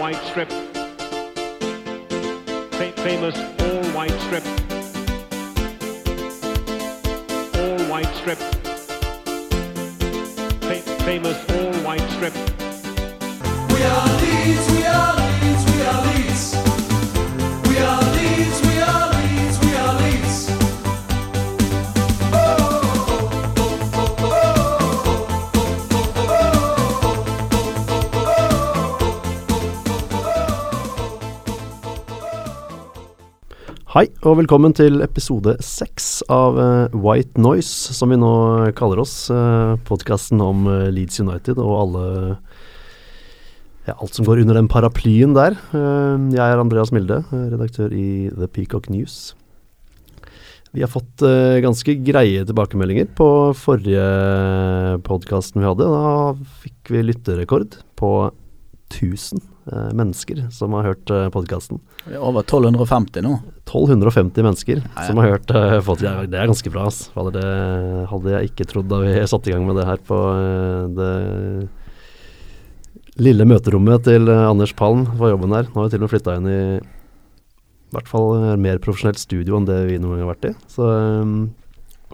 white strip. Fa- famous all white strip. All white strip. Fa- famous all white strip. We are Leeds, we are Hei, og velkommen til episode seks av eh, White Noise, som vi nå kaller oss. Uh, Podkasten om eh, Leeds United og alle ja, alt som går under den paraplyen der. Eh, jeg er Andreas Milde, eh, redaktør i The Peacock News. Vi har fått eh, ganske greie tilbakemeldinger på forrige podkasten vi hadde. Da fikk vi lytterrekord på 1000 eh, mennesker som har hørt uh, podkasten. Er over 1250 nå. 1250 mennesker ja. som har hørt uh, fått, Det er ganske bra. ass. Det hadde jeg ikke trodd da vi satte i gang med det her på uh, det lille møterommet til uh, Anders Palm på jobben her. Nå har vi til og med flytta inn i i hvert fall mer profesjonelt studio enn det vi noen gang har vært i. Så um,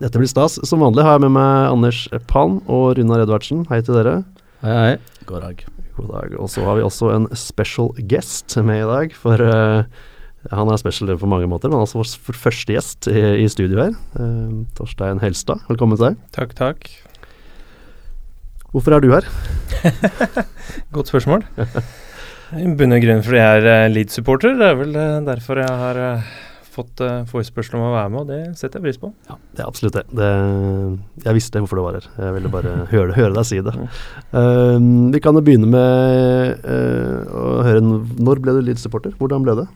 dette blir stas. Som vanlig har jeg med meg Anders Palm og Runar Edvardsen. Hei til dere. Hei, hei. God dag. God dag. Og så har vi også en special guest med i dag. For uh, han er special på mange måter, men altså vår første gjest i, i studio her. Uh, Torstein Helstad, velkommen til deg. Takk, takk. Hvorfor er du her? Godt spørsmål. I bunn og grunn fordi jeg er uh, Leeds-supporter. Det er vel derfor jeg har uh, fått uh, forespørsel om å være med, og det setter jeg pris på. Ja, det er absolutt det. det. Jeg visste hvorfor du var her. Jeg ville bare høre, høre deg si det. Uh, vi kan jo begynne med uh, å høre Når ble du Leeds-supporter? Hvordan ble det?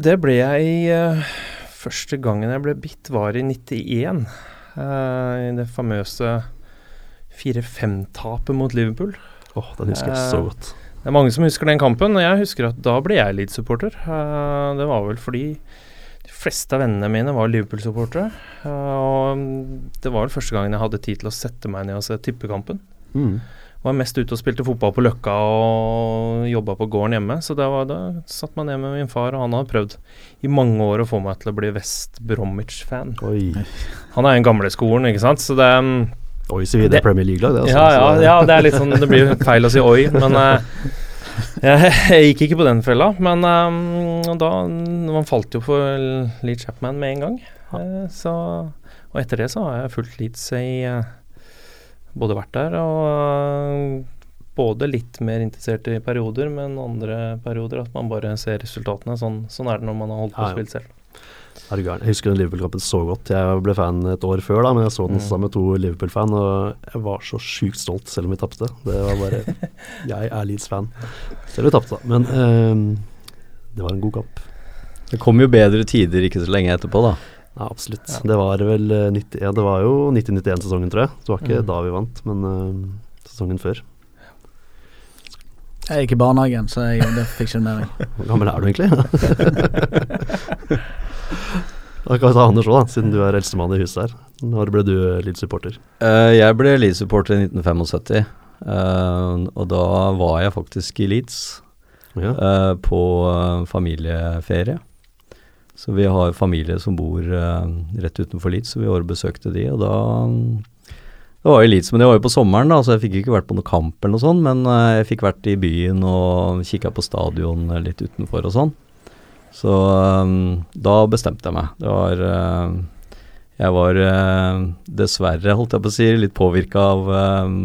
Det ble jeg Første gangen jeg ble bitt, var i 91. I det famøse 4-5-tapet mot Liverpool. Åh, oh, Den husker jeg så godt. Det er mange som husker den kampen, og jeg husker at da ble jeg Leeds-supporter. Uh, det var vel fordi de fleste av vennene mine var Liverpool-supportere. Uh, og det var vel første gangen jeg hadde tid til å sette meg ned og se tippekampen. Mm. Var mest ute og spilte fotball på Løkka og jobba på gården hjemme. Så da, satt meg ned med min far, og han hadde prøvd i mange år å få meg til å bli West Bromwich-fan. Han er den gamle skolen, ikke sant. Så det Oi, sier vi det er Premier League-lag, det. Altså, ja, ja, ja, det er litt sånn Det blir feil å si oi, men uh, jeg, jeg, gikk ikke på den fella. Men um, da Man falt jo for Lee Chapman med en gang. Uh, så, og etter det så har jeg fulgt Leeds i uh, Både vært der og både litt mer interessert i perioder, men andre perioder at man bare ser resultatene. Sånn, sånn er det når man har holdt på å spille selv. Er du Jeg husker den Liverpool-kampen så godt. Jeg ble fan et år før, da, men jeg så den sammen med to Liverpool-fan, og jeg var så sjukt stolt selv om vi tapte. Det var bare Jeg er Leeds-fan. Selv om vi tapte, da. Men eh, det var en god kamp. Det kom jo bedre tider ikke så lenge etterpå, da. Ja, absolutt. Ja. Det var vel 90, ja, det var jo 90-91-sesongen, tror jeg. Det var ikke mm. da vi vant, men uh, sesongen før. Jeg gikk i barnehagen, så jeg, det fikk ikke med meg. Hvor gammel er du egentlig? Da kan vi ta Anders òg, siden du er eldstemann i huset her. Når ble du Leeds-supporter? Uh, jeg ble Leeds-supporter i 1975. Uh, og da var jeg faktisk i Leeds ja. uh, på familieferie. Så vi har familie som bor rett utenfor Leeds, så vi har besøkte de. Og da Det var jo Leeds, men det var jo på sommeren, da, så jeg fikk ikke vært på noen kamp eller noe sånt. Men jeg fikk vært i byen og kikka på stadion litt utenfor og sånn. Så um, da bestemte jeg meg. Det var uh, Jeg var uh, dessverre, holdt jeg på å si, litt påvirka av, um,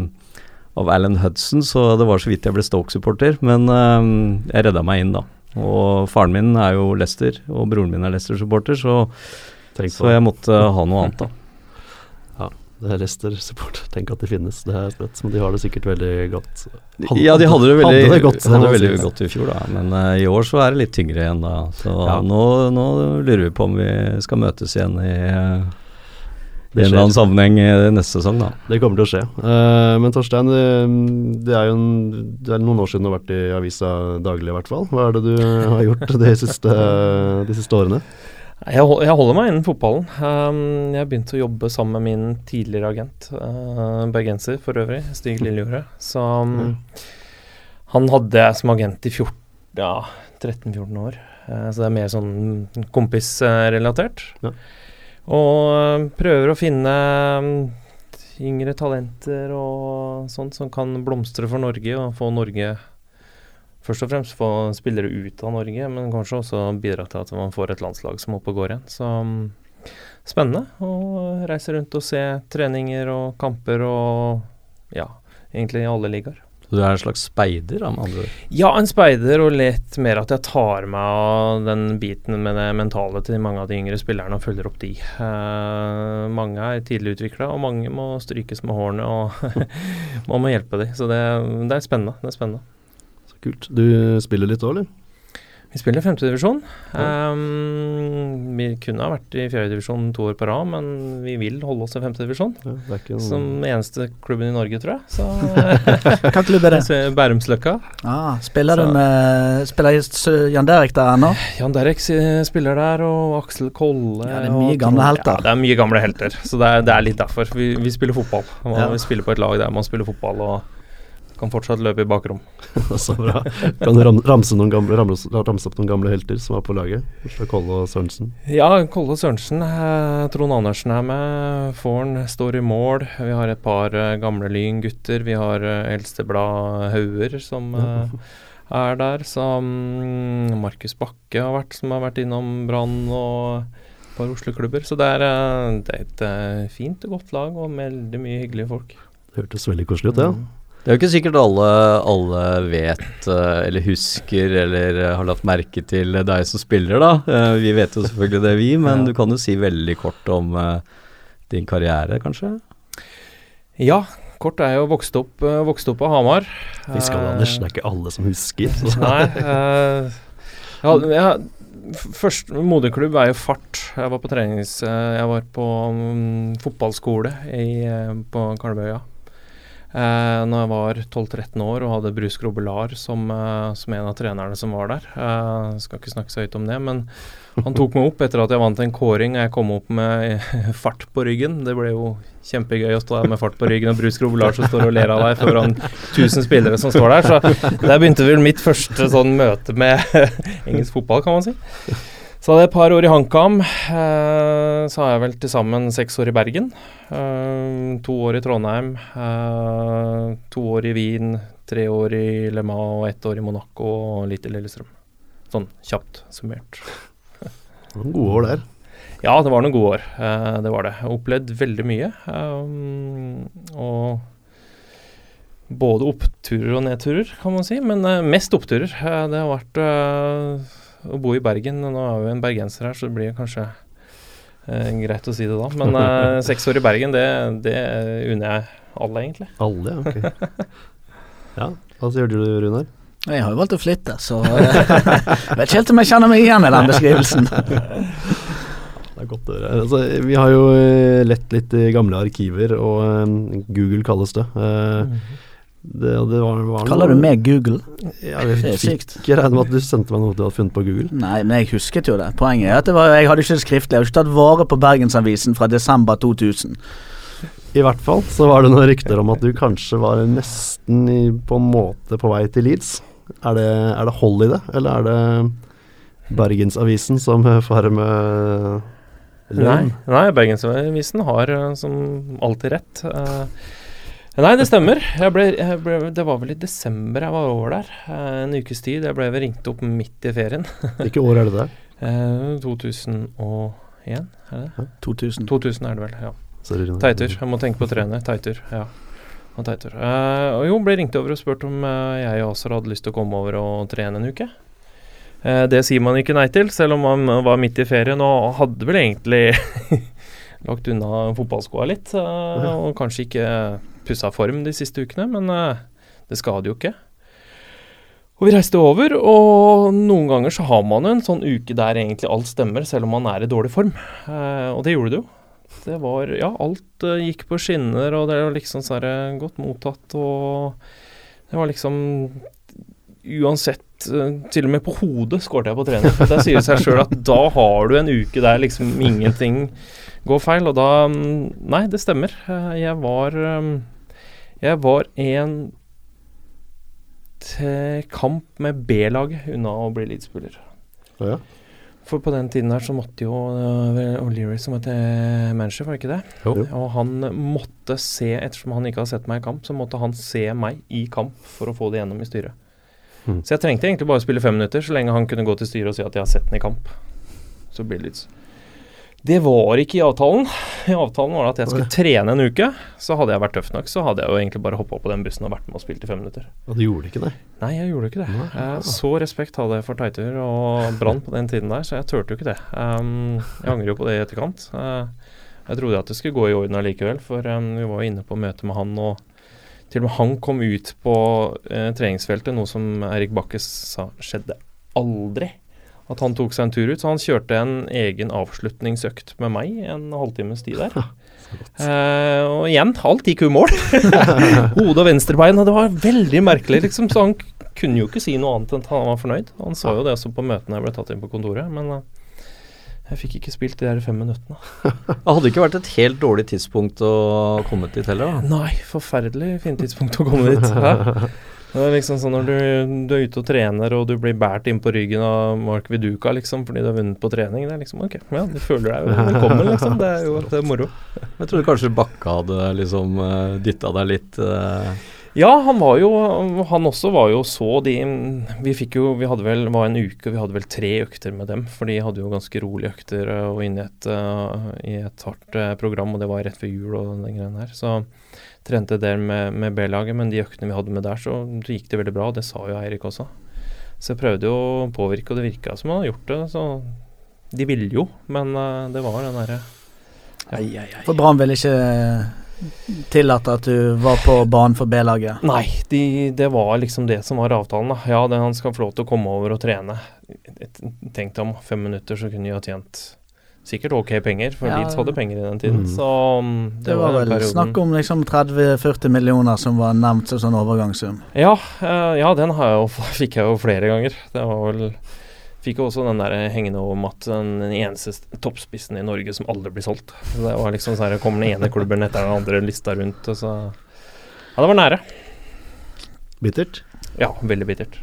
av Alan Hudson, så det var så vidt jeg ble Stoke-supporter. Men um, jeg redda meg inn, da. Og faren min er jo Leicester, og broren min er Leicester-supporter, så, så jeg måtte ha noe annet, da. Det er Leicester-support. Tenk at de finnes. Det er sprøtt, men de har det sikkert veldig godt. Hadde, ja, de hadde det veldig, hadde det godt, hadde veldig godt, i fjor, da. Men uh, i år så er det litt tyngre igjen, da. Så ja. nå, nå, lurer vi på om vi skal møtes igjen i uh, i en eller annen sammenheng i neste sesong, da. Det kommer til å skje. Uh, men Torstein, det, det, er jo en, det er noen år siden du har vært i avisa daglig, i hvert fall. Hva er det du har gjort de siste, de siste årene? Jeg, holder meg innen fotballen. Um, jeg begynte å jobbe sammen med min tidligere agent, uh, bergenser for øvrig, Stig Lillejordet. Så um, mm. Han hadde jeg som agent i ja, 13-14 år, Uh, så det er mer sånn kompisrelatert. Ja. Og eh, prøver å finne um, yngre talenter og sånt som kan blomstre for Norge, og få Norge Først og fremst få spillere ut av Norge, men kanskje også bidra til at man får et landslag som er oppe og går igjen. Så mm, spennende å reise rundt og se treninger og kamper og ja, egentlig i alle ligaer. Så du er en slags speider, med andre ord? Ja, en speider, og litt mer at jeg tar meg av den biten med det mentale til mange av de yngre spillerne og følger opp de. Eh, mange er tidlig utvikla, og mange må strykes med hårene, og man må hjelpe dem. Så det, det er spennende. Det er spennende. Kult. Du spiller litt òg, eller? Vi spiller femtedivisjon. Um, vi kunne ha vært i fjerdedivisjon to år på rad, men vi vil holde oss i femtedivisjon. Ja, noe- Som eneste klubben i Norge, tror jeg. Så Hva klubb er det? Bærumsløkka. Ah, spiller du med Spiller Jan Derek der ennå? Jan Derek spiller der, og Aksel Kolle. Ja, det er mye og gamle helter. Ja, det er mye gamle helter. Så det er, det er litt derfor. Vi, vi spiller fotball. Man, Ja. Vi spiller på et lag der man spiller fotball og kan fortsatt løpe i bakrom. Så bra. Kan du ramse, gamle, ramse, ramse opp noen gamle helter som er på laget? Fra Kolle og Sørensen. Ja, Kolle Sørensen. Eh, Trond Andersen er med. Forn står i mål. Vi har et par eh, gamle Lyn-gutter. Vi har eh, Eldsteblad Hauger som eh, er der. Så mm, Markus Bakke har vært, som har vært innom Brann og et par Oslo-klubber. Så det er, det er et fint og godt lag og veldig mye hyggelige folk. Det hørtes veldig koselig ut, ja. Det er jo ikke sikkert alle, alle vet eh, eller husker eller eh, har lagt merke til deg som spiller, da. Eh, vi vet jo selvfølgelig det, vi, men Ja. du kan jo si veldig kort om din karriere, kanskje? Ja, kort er jo vokst opp, vokst opp på Hamar. Fiskal Anders? Det er ikke alle som husker. Så. Nei. eh, ja, ja, først, moderklubb er jo fart. Jeg var på trenings... jeg var på um, fotballskole i, på Kalvøya. Uh, når jeg var 12-13 år og hadde Bruce Grobelar som, eh, som en av trenerne som var der. Eh, skal ikke snakke så høyt om det, men han tok meg opp etter at jeg vant en kåring jeg kom opp med fart på ryggen. Det ble jo kjempegøy å stå der med fart på ryggen og Bruce Grobelar som står og ler av deg foran 1000 spillere som står der. Så der begynte vel mitt første sånn møte med engelsk fotball, kan man si. Så hadde jeg et par år i HamKam. Eh, så har jeg vel til sammen seks år i Bergen. Eh, to år i Trondheim. Eh, to år i Wien. Tre år i Le Mans og ett år i Monaco og litt i Lillestrøm. Sånn kjapt summert. Noen gode år der. Ja, det var noen gode år. Det var det. Jeg har opplevd veldig mye. Og både oppturer og nedturer, kan man si. Men mest oppturer. Det har vært å bo i Bergen. Nå er vi en bergenser her, så det blir kanskje eh, greit å si det da. Men eh, seks år i Bergen, det, det unner jeg alle, egentlig. Alle, ok. Ja, hva sier du, Runar? Jeg har jo valgt å flytte, så eh, jeg vet ikke helt om jeg kjenner meg igjen i den beskrivelsen. Det er godt å høre. Altså, vi har jo eh, lett litt i gamle arkiver, og eh, Google kalles det. Eh, mm og det var, var Kaller du meg Google? Ja, jeg Det er sykt. fikk regnet med at du sendte meg noe du hadde funnet på Google. Nei, men jeg husket jo det. Poenget er at det var, jeg hadde ikke det skriftlig. Jeg hadde ikke tatt vare på Bergensavisen fra desember 2000. I hvert fall så var det noen rykter om at du kanskje var nesten i, på en måte på vei til Leeds. Er det, er det hold i det, eller er det Bergensavisen som farer med Nei, nei Bergensavisen har eh, som alltid rett. Eh, nei, det stemmer. Jeg ble, jeg ble, det var vel i desember jeg var over der. eh, en ukes tid. Jeg ble vel ringt opp midt i ferien. Hvilket år er det der? Eh, 2001, er det? 2000. 2000 er det vel, ja. Teitur. Jeg må tenke på treene. Teitur, ja. Og Teitur. Eh, og jo, ble ringt over og spurt om eh, jeg og Asar hadde lyst til å komme over og trene en uke. Eh, det sier man ikke nei til, selv om man var midt i ferien og hadde vel egentlig lagt unna fotballskoa litt. eh, og kanskje ikke pussa form de siste ukene, men eh, det skader jo ikke. Og vi reiste over, og noen ganger så har man jo en sånn uke der egentlig alt stemmer, selv om man er i dårlig form. Eh, og det gjorde det jo. Det var Ja, alt eh, gikk på skinner, og det var liksom sånn godt mottatt, og det var liksom Uansett, eh, til og med på hodet skåret jeg på trening. For Det sier seg sjøl at da har du en uke der liksom ingenting går feil, og da mm, Nei, det stemmer. Eh, Jeg var Jeg var en eh, kamp med B-laget unna å bli Leeds-spiller. Ja. For på den tiden her så måtte jo uh, O'Leary som het eh, manager, var det ikke det? Jo. Og han måtte se, ettersom han ikke har sett meg i kamp, så måtte han se meg i kamp for å få det gjennom i styret. Mm. Så jeg trengte egentlig bare å spille fem minutter, så lenge han kunne gå til styret og si at jeg har sett den i kamp. Så blir det Leeds. Det var ikke i avtalen. I avtalen var det at jeg skulle trene en uke. Så hadde jeg vært tøff nok, så hadde jeg jo egentlig bare hoppa på den bussen og vært med og spilt i fem minutter. Og du gjorde ikke det? Nei, jeg gjorde ikke det. Nei. ja. så respekt hadde jeg for Teitur og Brann på den tiden der, så jeg turte jo ikke det. Um, jeg angrer jo på det i etterkant. Uh, jeg trodde at det skulle gå i orden allikevel, for um, vi var jo inne på møte med han, og til og med han kom ut på uh, treningsfeltet, noe som Erik Bakke sa skjedde aldri. At han tok seg en tur ut. Så han kjørte en egen avslutningsøkt med meg en halvtimes tid der. Eh, og igjen, alt gikk jo i mål. Hode og venstrebein. Og det var veldig merkelig, liksom. Så han kunne jo ikke si noe annet enn at han var fornøyd. Han sa jo det også på møtene jeg ble tatt inn på kontoret, men eh, jeg fikk ikke spilt de der fem minuttene. Det hadde ikke vært et helt dårlig tidspunkt å komme dit heller, da. Nei, forferdelig fint tidspunkt å komme dit. Hæ? Det er liksom sånn når du, du er ute og trener og du blir båret inn på ryggen av Mark Viduka liksom fordi du har vunnet på trening. Det er liksom ok, ja, du føler deg jo velkommen, liksom. Det er jo det er moro. Jeg trodde kanskje Bakke hadde liksom uh, dytta deg litt Uh... Ja, han var jo Han også var jo så de Vi fikk jo Vi hadde vel var en uke, vi hadde vel tre økter med dem. For de hadde jo ganske rolige økter eh, og inne i et, eh, i et hardt eh, program, og det var rett før jul og den greien her. Så trente der med, med B-laget, men de øktene vi hadde med der, så gikk det veldig bra. og Det sa jo Eirik også. Så jeg prøvde jo å påvirke, og det virka som han hadde gjort det. Så de ville jo, men eh, det var den derre For Brann ville ikke tillate at du var på banen for B-laget. Nei, de, det var liksom det som var avtalen. da. Ja, det, han skal få lov til å komme over og trene. Tenk deg om fem minutter, så kunne de ha tjent sikkert ok penger, for Ja, Leeds hadde penger i den Mm. tiden. Så det, Det var vel snakk om liksom 30-40 millioner som var nevnt som sånn overgangssum. Ja, uh, ja den har jeg jo, fikk jeg jo flere ganger. Det var vel Fikk jo også den der hengende om at den eneste toppspissen i Norge som aldri blir solgt. Så Det var liksom sånn her, kommer den ene klubben etter den andre lista rundt, og så Ja, det var nære. Bittert? Ja, veldig bittert.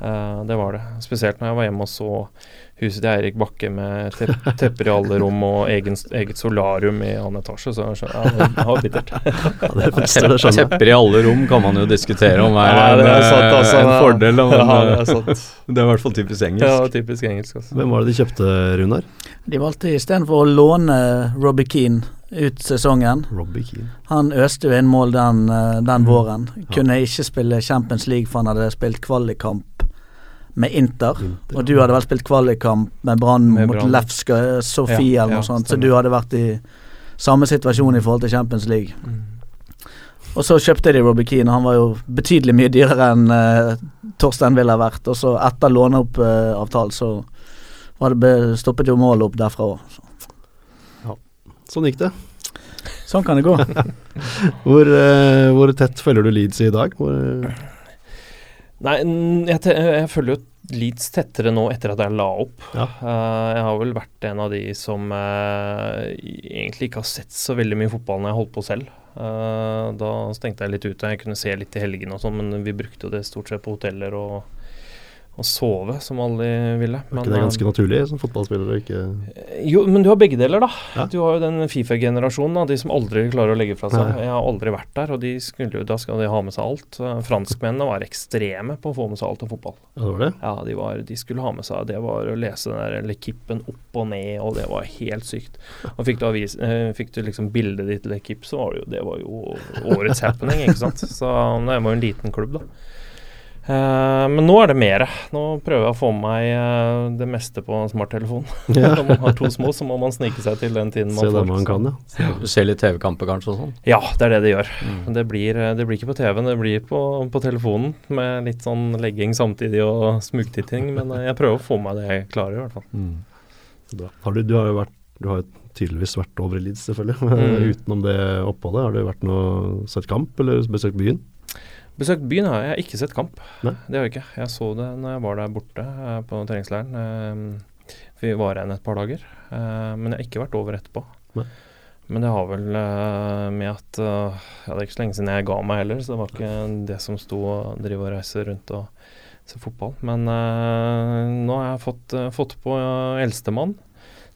Uh, det var det. Spesielt når jeg var hjemme og så huset til Eirik Bakke med tepp tepper i alle rom og egen, eget solarium i annen etasje, så ja, det, var bittert. Ja, jeg. Tepper i alle rom kan man jo diskutere om er Ja, en, det er sant, eh, altså. en fordel, men ja, det eh, er sant. det er i hvert fall typisk engelsk. Ja, typisk engelsk. Altså. Hvem var det de kjøpte, Runar? De valgte istedenfor å låne Robbie Keane ut sesongen. Robbie Keane. Han øste jo inn mål den, eh, den våren. Kunne ikke spille Champions League for han hadde spilt kvalikkamp med Inter. Inter. Og du hadde vel spilt kvalikkamp med Brann mot. Lefska Sofie Ja, eller noe ja, sånt, så du hadde vært i samme situasjon i forhold til Champions League. Mm. Og så kjøpte de Robbie Keane, han var jo betydelig mye dyrere enn uh, Torstein ville ha vært. Og så etter låneoppavtalen så var det stoppet jo målet opp derfra òg. Sånn gikk det. Sånn kan det gå. Hvor, uh, hvor tett følger du Leeds i dag? Hvor, Nei, jeg, te jeg følger jo Leeds tettere nå etter at jeg la opp. Ja. Uh, jeg har vel vært en av de som uh, egentlig ikke har sett så veldig mye fotball når jeg holdt på selv. Uh, da stengte jeg litt ute. Jeg kunne se litt i helgene og sånn, men vi brukte jo det stort sett på hoteller og, og sove, som alle ville. er ikke det eh, ganske naturlig som fotballspiller ikke jo, men du har begge deler, da. Ja. Du har jo den Fifa-generasjonen, de som aldri klarer å legge fra seg. Nei. Jeg har aldri vært der, og de skulle, da skal de ha med seg alt. Eh, Franskmennene var ekstreme på å få med seg alt om fotball. Ja, det var det? Ja, de, var, de skulle ha med seg Det var å lese den der Lekippen opp og ned, og det var helt sykt. Og fikk du, avis, eh, fikk du liksom bildet ditt Lekip, så var det jo Det var jo årets happening, ikke sant. Så det var jo en liten klubb, da. Eh, men nå er det mer. Nå prøver jeg å få med meg uh, det meste på en smarttelefon. Ja. Når man har to små, så må man snike seg til den tiden man Se får. det man kan, ja. Du ser litt TV-kamper kanskje og sånn? Ja, det er det det gjør. Mm. Det blir, eh, det blir ikke på TV-en, det blir på, på telefonen med litt sånn legging samtidig og smugtitting. Men uh, jeg prøver å få med det jeg klarer, i hvert fall. Mm. Da. Har du, du har jo vært du har tydeligvis vært over i Leeds, selvfølgelig. Mm. Utenom det oppholdet, har du vært noe sett kamp, eller besøkt byen? Besøkt byen har jeg ikke sett kamp. Nei. Det har jeg ikke. Jeg så det når jeg var der borte eh, på treningsleiren. Eh, vi var igjen et par dager. Eh, men jeg har ikke vært over etterpå. Nei. Men det har vel med at ja, Det er ikke så lenge siden jeg ga meg heller, så det var ikke det som sto å drive og reise rundt og se fotball. Men nå har jeg fått, fått på eldstemann,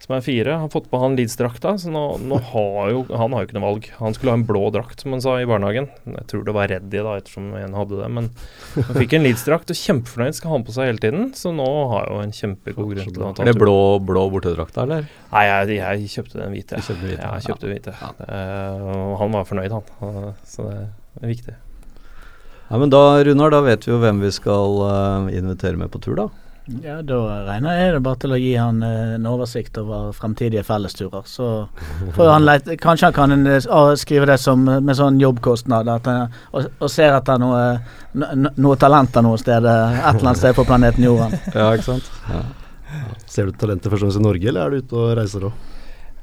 som er fire. Har fått på han Leeds-drakta, så nå, nå har jo Han har jo ikke noe valg. Han skulle ha en blå drakt, som han sa i barnehagen. Jeg tror det var Reddy, da, ettersom en hadde det. Men han fikk en Leeds-drakt, og kjempefornøyd, skal ha den på seg hele tiden. Så nå har jo en kjempegod grunn til å ta Er det blå, blå bortedrakta, eller? Nei, jeg, jeg kjøpte den hvite. Kjøpte den hvite, Ja, jeg kjøpte den hvite. Eh, og han var fornøyd, han. Så det er viktig. Ja, men da, Runar, da vet vi jo hvem vi skal uh, invitere med på tur, da. Ja, da regner jeg det bare til å gi han eh, en oversikt over fremtidige fellesturer. Så får han lete Kanskje han kan eh, skrive det som eh, med sånn jobbkostnad, at han, og, og ser etter noe, no, noe talenter noe sted, et eller annet sted på planeten Jorden. Ja, ikke sant? Ja. Ser du talenter først og fremst i Norge, eller er du ute og reiser òg?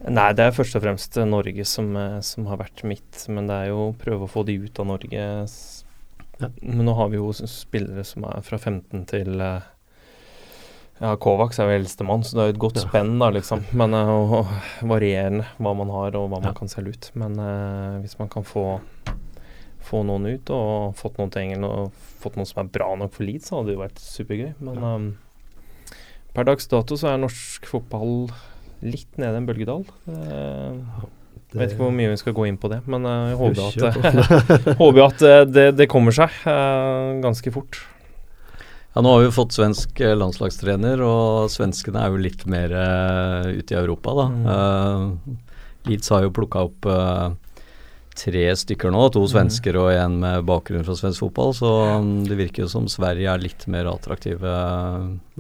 Nei, det er først og fremst Norge som, som har vært mitt, men det er jo å prøve å få de ut av Norge. Ja. Men nå har vi jo spillere som er fra 15 til Ja, Kovacs er jo eldstemann, så det er jo et godt Ja. spenn, da, liksom. Men eh, og, og varierende hva man har og hva man Ja. kan selge ut. Men uh, hvis man kan få få noen ut og fått noen til England og fått noen som er bra nok for Leeds, så hadde det jo vært supergøy. Men eh, per dags dato så er norsk fotball litt nede i en bølgedal. Det, jeg vet ikke hvor mye vi skal gå inn på det, men jeg håper at, håper at det, det kommer seg uh, ganske fort. Ja, nå har vi jo fått svensk eh, landslagstrener, og svenskene er jo litt mer uh, ute i Europa, da. Mm. Uh, Leeds har jo plukka opp uh, tre stykker nå, to svensker og en med bakgrunn fra svensk fotball, så um, det virker jo som Sverige er litt mer attraktive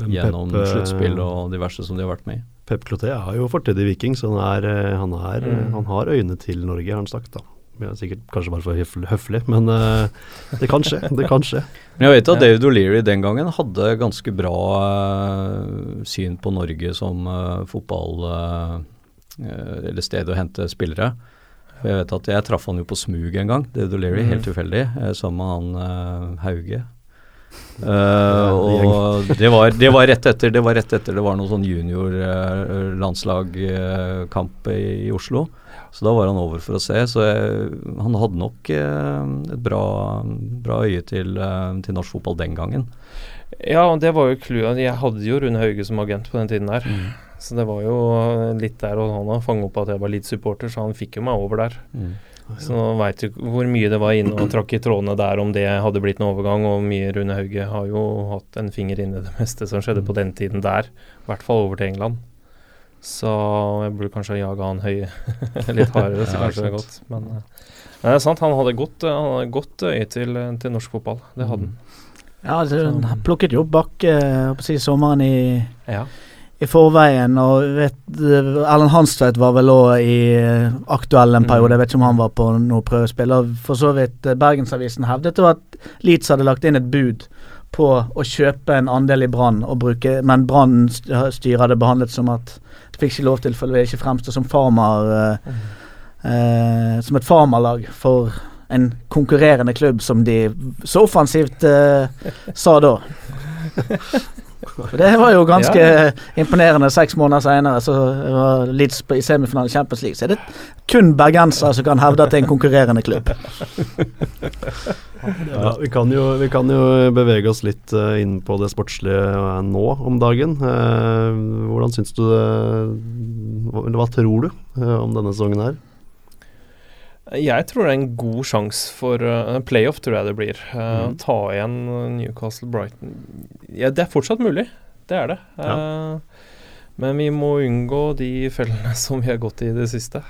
gjennom sluttspill og diverse som de har vært med i. Pep Cloté har jo fortid i Viking, så han, er, han, er, Mm. han har øyne til Norge, har han sagt. da. Ja, sikkert kanskje bare for høflig, men uh, det kan skje. Det kan skje. Men jeg vet at David O'Leary den gangen hadde ganske bra uh, syn på Norge som uh, fotball eller sted å hente spillere. Jeg vet at jeg traff han jo på smug en gang, David O'Leary, mm. helt tilfeldig, sammen med han Hauge. Uh, og det var, det var rett etter Det var rett etter det var noen sånn juniorlandslagkamp i, i Oslo. Så da var han over for å se. Så jeg, han hadde nok eh, et bra, bra øye til, eh, til norsk fotball den gangen. Ja, og det var jo clouet. Jeg hadde jo Rune Hauge som agent på den tiden der. Så det var jo litt der, og han fanget opp at jeg var Leeds-supporter, så han fikk jo meg over der. Så nå veit du hvor mye det var inne og trakk i trådene der om det hadde blitt en overgang, og mye Rune Hauge har jo hatt en finger inne i det meste som skjedde på den tiden der. I hvert fall over til England. Så jeg burde kanskje jaga han høye litt hardere, så Ja, kanskje det er godt. Men men det er sant, han hadde godt, eh, han hadde godt øye til, eh, til norsk fotball. Det hadde han. Ja, altså, han plukket jo opp Bakke si, sommeren i, Ja. i forveien, og vet, eh, Erlend Hanstveit var vel òg i eh, aktuell en periode. Jeg vet ikke om han var på noe prøvespill. Og for så vidt eh, Bergensavisen hevdet jo at Leeds hadde lagt inn et bud på å kjøpe en andel i Brann, men Brann-styret hadde behandlet som at det fikk ikke lov til, for vi ville ikke fremstå som farmer eh, eh, Som et farmerlag for en konkurrerende klubb, som de så offensivt eh, sa da. Det var jo ganske Ja. imponerende. Seks måneder senere så var Leeds i semifinalen i Champions League. Så er det kun bergensere som kan hevde at det er en konkurrerende klubb. Ja, vi, kan jo, vi kan jo bevege oss litt eh, inn på det sportslige eh, nå om dagen. Eh, hvordan syns du det hva, eller hva tror du om denne sesongen her? Jeg tror det er en god sjanse for uh, playoff, tror jeg det blir. Uh, mm. Ta igjen Newcastle-Brighton ja, Det er fortsatt mulig, det er det. Uh, Men vi må unngå de fellene som vi har gått i i det siste.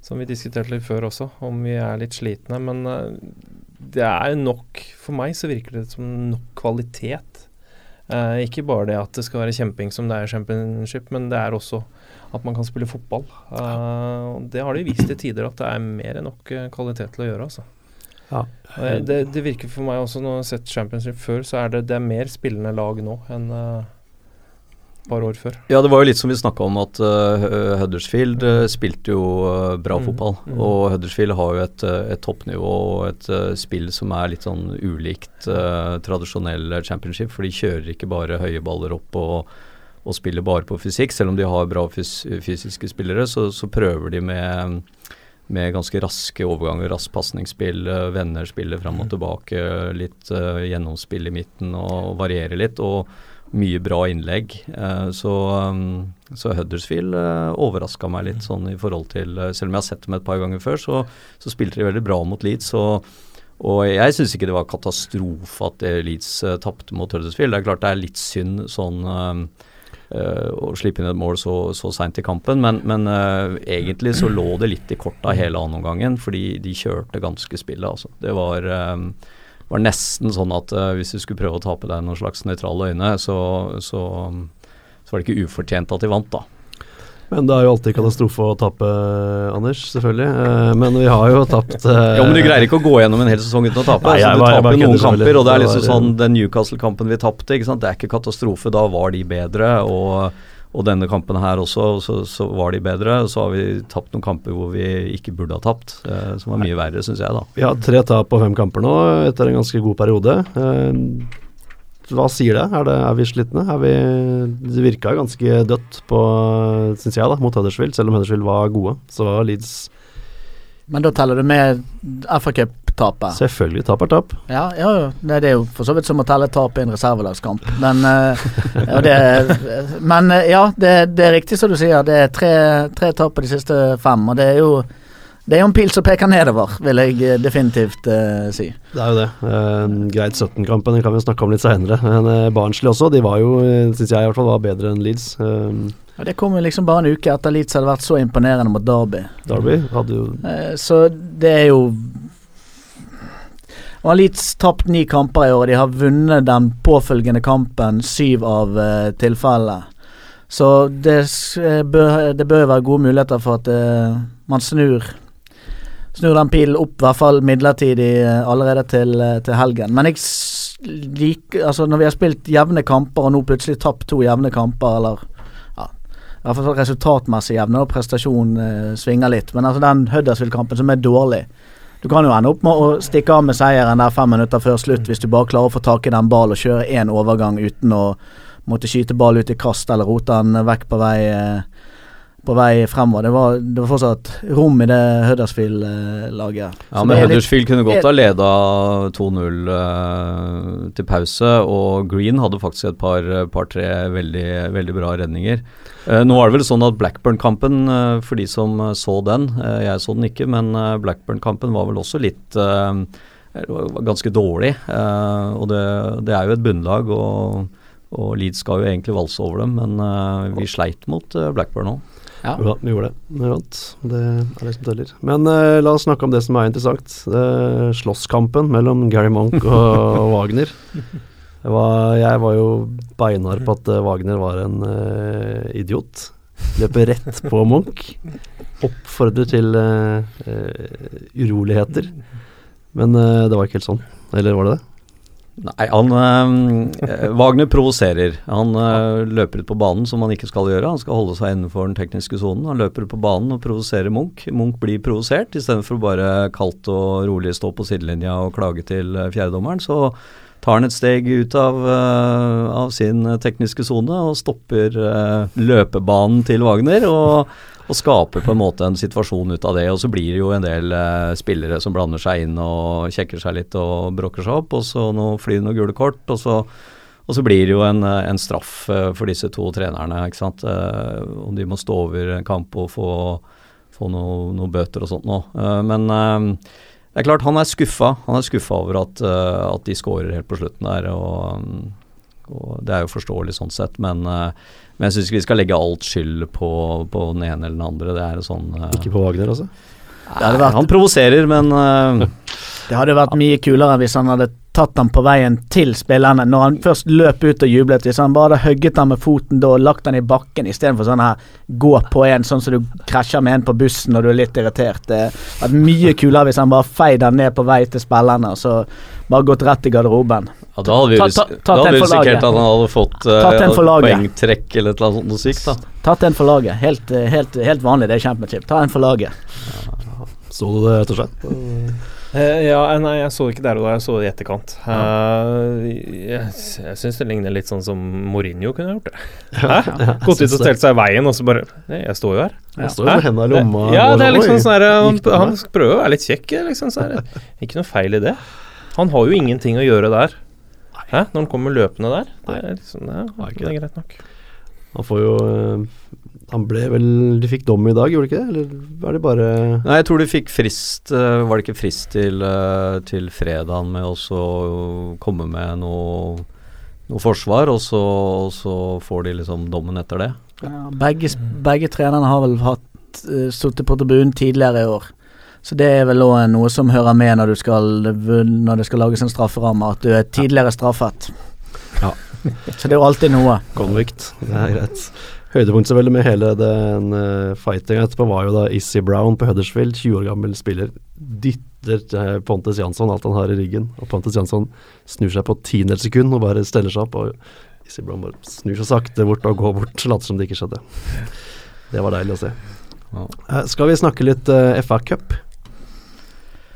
Som vi diskuterte litt før også, om vi er litt slitne. Men det er nok For meg så virker det som nok kvalitet. Uh, ikke bare det at det skal være kjemping som det er championship, men det er også at man kan spille fotball. Eh, det har de vist til tider at det er mer enn nok uh, kvalitet til å gjøre. Altså. Ja. Det, det virker for meg også, når jeg har sett championship før, så er det, det er mer spillende lag nå enn uh, par år før. Ja, det var jo litt som vi snakka om, at uh, Huddersfield uh, spilte jo uh, bra Mm, fotball. mm. Og Huddersfield har jo et, et toppnivå og et spill som er litt sånn ulikt tradisjonell championship, for de kjører ikke bare høye baller opp og, og spiller bare på fysikk. Selv om de har bra fys fysiske spillere, så, så prøver de med med ganske raske overganger, raskt pasningsspill, venner spiller fram og tilbake, litt gjennomspill i midten og varierer litt. Og mye bra innlegg. Uh, så, um, så Huddersfield uh, overraska meg litt sånn i forhold til Selv om jeg har sett dem et par ganger før, så, så spilte de veldig bra mot Leeds. Og, og jeg syns ikke det var katastrofe at Leeds tapte mot Huddersfield. Det er klart det er litt synd sånn Uh, å slippe inn et mål så, så seint i kampen. Men, men uh, egentlig så lå det litt i korta hele annenomgangen, fordi de kjørte ganske spillet. Altså. Det var, um, var nesten sånn at uh, hvis du skulle prøve å tape deg noen slags nøytrale øyne, så, så, så, var det ikke ufortjent at de vant, da. Men det er jo alltid katastrofe å tape, Anders, selvfølgelig. Eh, men vi har jo tapt eh, Ja, Men du greier ikke å gå gjennom en hel sesong uten å tape. Nei, altså, jeg du bare taper noen kamper, og det er liksom sånn Den Newcastle-kampen vi tapte, ikke sant? det er ikke katastrofe. Da var de bedre. og og denne kampen her også, så, så var de bedre. Så har vi tapt noen kamper hvor vi ikke burde ha tapt, eh, som var mye verre, syns jeg, da. Vi har tre tap på fem kamper nå, etter en ganske god periode. Eh, hva sier det? Er, det, er vi slitne? Er vi, det virka ganske dødt på, syns jeg, da, mot Huddersfield. Selv om Huddersfield var gode, så var Leeds Men da teller du med FA Cup-tapet? selvfølgelig tap er tap. Ja, ja. Det er jo for så vidt som å telle tap i en reservelagskamp. Men, eh, ja, det, men eh, ja, det, det er riktig som du sier. Det er tre, tre tap på de siste fem. Og det er jo det er jo en pil som peker nedover, vil jeg eh, definitivt uh, si. Det er jo det. Uh, greit 17-kampen den kan vi snakke om litt seinere. Men uh, Barnsley også, de var jo, syns jeg i hvert fall, var bedre enn Leeds. Uh, ja, Det kom jo liksom bare en uke etter Leeds hadde vært så imponerende mot Derby. Derby hadde jo Så det er jo Nå har Leeds tapt ni kamper i år. De har vunnet den påfølgende kampen syv av uh, tilfellene. Så det, eh, bør, det bør være gode muligheter for at uh, man snur Snur den pilen opp, i hvert fall midlertidig, uh, allerede til, til helgen. Men jeg liker Altså, når vi har spilt jevne kamper, og nå plutselig tapt to jevne kamper, eller i hvert fall resultatmessig jevne, og prestasjonen eh, svinger litt. Men altså den Huddersfield-kampen som er dårlig Du kan jo ende opp med å stikke av med seieren der fem minutter før slutt hvis du bare klarer å få tak i den ballen og kjøre én overgang uten å måtte skyte ball ut i kast eller rote den vekk på vei eh, på vei fremover. Det var, det var fortsatt rom i det Huddersfield-laget. Ja, men Huddersfield kunne godt ha leda 2-0 eh, til pause, og Green hadde faktisk et par-tre par, veldig, veldig bra redninger. Eh, nå er det vel sånn at Blackburn-kampen, eh, for de som eh, så den eh, Jeg så den ikke, men eh, Blackburn-kampen var vel også litt ganske dårlig. og det, det er jo et bunnlag, og, og Leeds skal jo egentlig valse over dem, men uh, vi sleit mot uh, Blackburn òg. Ja. Ja, vi gjorde det. Vi vant. Det er det som teller. Men uh, la oss snakke om det som er interessant. Uh, slåsskampen mellom Gary Monk og, og Wagner. Det var, jeg var jo beinhard på at uh, Wagner var en idiot. Løper rett på Munch. Oppfordrer til uroligheter. Men det var ikke helt sånn. Eller var det det? Nei, han eh, Wagner provoserer. Han eh, løper ut på banen som han ikke skal gjøre. Han skal holde seg innenfor den tekniske sonen. Han løper ut på banen og provoserer Munch. Munch blir provosert. Istedenfor bare kaldt og rolig stå på sidelinja og klage til eh, fjerdedommeren, så tar han et steg ut av, uh, av sin eh, tekniske sone og stopper uh, løpebanen til Wagner. og og skaper på en måte en situasjon ut av det. Og så blir det jo en del eh, spillere som blander seg inn og kjekker seg litt og brokker seg opp, og så nå flyr det noen gule kort, og så, og så blir det jo en, en straff for disse to trenerne, ikke sant. Om de må stå over en kamp og få, få noen noe bøter og sånt nå. Men det er klart, han er skuffa. Han er skuffa over at, uh, at de scorer helt på slutten der, og, og det er jo forståelig sånn sett, men uh, men jeg syns ikke vi skal legge alt skyld på, på den ene eller den andre. Det er sånn uh, Ikke på Wagner, altså? Det vært- Han provoserer, men Det hadde vært mye kulere hvis han hadde tatt han på veien til spillerne. Når han først løp ut og jublet. Hvis han bare hadde hugget han med foten da og lagt han i bakken istedenfor sånn her gå på en sånn som du krasjer med en på bussen når du er litt irritert. Det hadde mye kulere hvis han bare feide den ned på vei til spillerne og så bare gått rett i garderoben. ja, da hadde vi, Ta- ta- ta da hadde vi risikert at han hadde fått Ta den for laget. poengtrekk eller et eller annet sånt noe sykt. da. Tatt en for laget. Helt, eh, helt, helt vanlig, det er championship. Ta en for laget. Så du det, rett og slett? Eh, ja, nei, jeg så det ikke der og da, jeg så det i etterkant. Eh, jeg jeg syns det ligner litt sånn som Mourinho kunne gjort det. Hæ? Gått ut og stelt seg i veien, og så bare Nei, jeg står jo her. Jeg står jo med hendene i lomma. Ja, det er sånn, liksom sånn her han, han prøver å være litt kjekk, liksom. Så er det ikke noe feil i det. Han har jo ingenting å gjøre der. Hæ? Når han kommer løpende der. Det er liksom, ja, ikke det er greit nok. Han får jo eh, Han ble vel De fikk dom i dag, gjorde de ikke det? Eller er det bare Nei, jeg tror de fikk frist eh, Var det ikke frist til, uh, til fredagen med å komme med noe, noe forsvar, og så, og så får de liksom dommen etter det? Ja, begge, begge trenerne har vel hatt uh, sittet på tribunen tidligere i år. Så det er vel òg noe som hører med når, du skal, når det skal lages en strafferamme, at du er tidligere straffet. Ja. Så det er jo alltid noe. Konvikt. Det er greit. Høydepunkt selvfølgelig med hele den uh, fightinga etterpå var jo da Issy Brown på Huddersfield, 20 år gammel spiller, dytter uh, Pontus Jansson alt han har i ryggen. Og Pontus Jansson snur seg på tiendedels sekund og bare steller seg opp. Og Issy Brown bare snur seg sakte bort og går bort, later som det ikke skjedde. Det var deilig å se. Ja. Eh, skal vi snakke litt uh, FA Cup?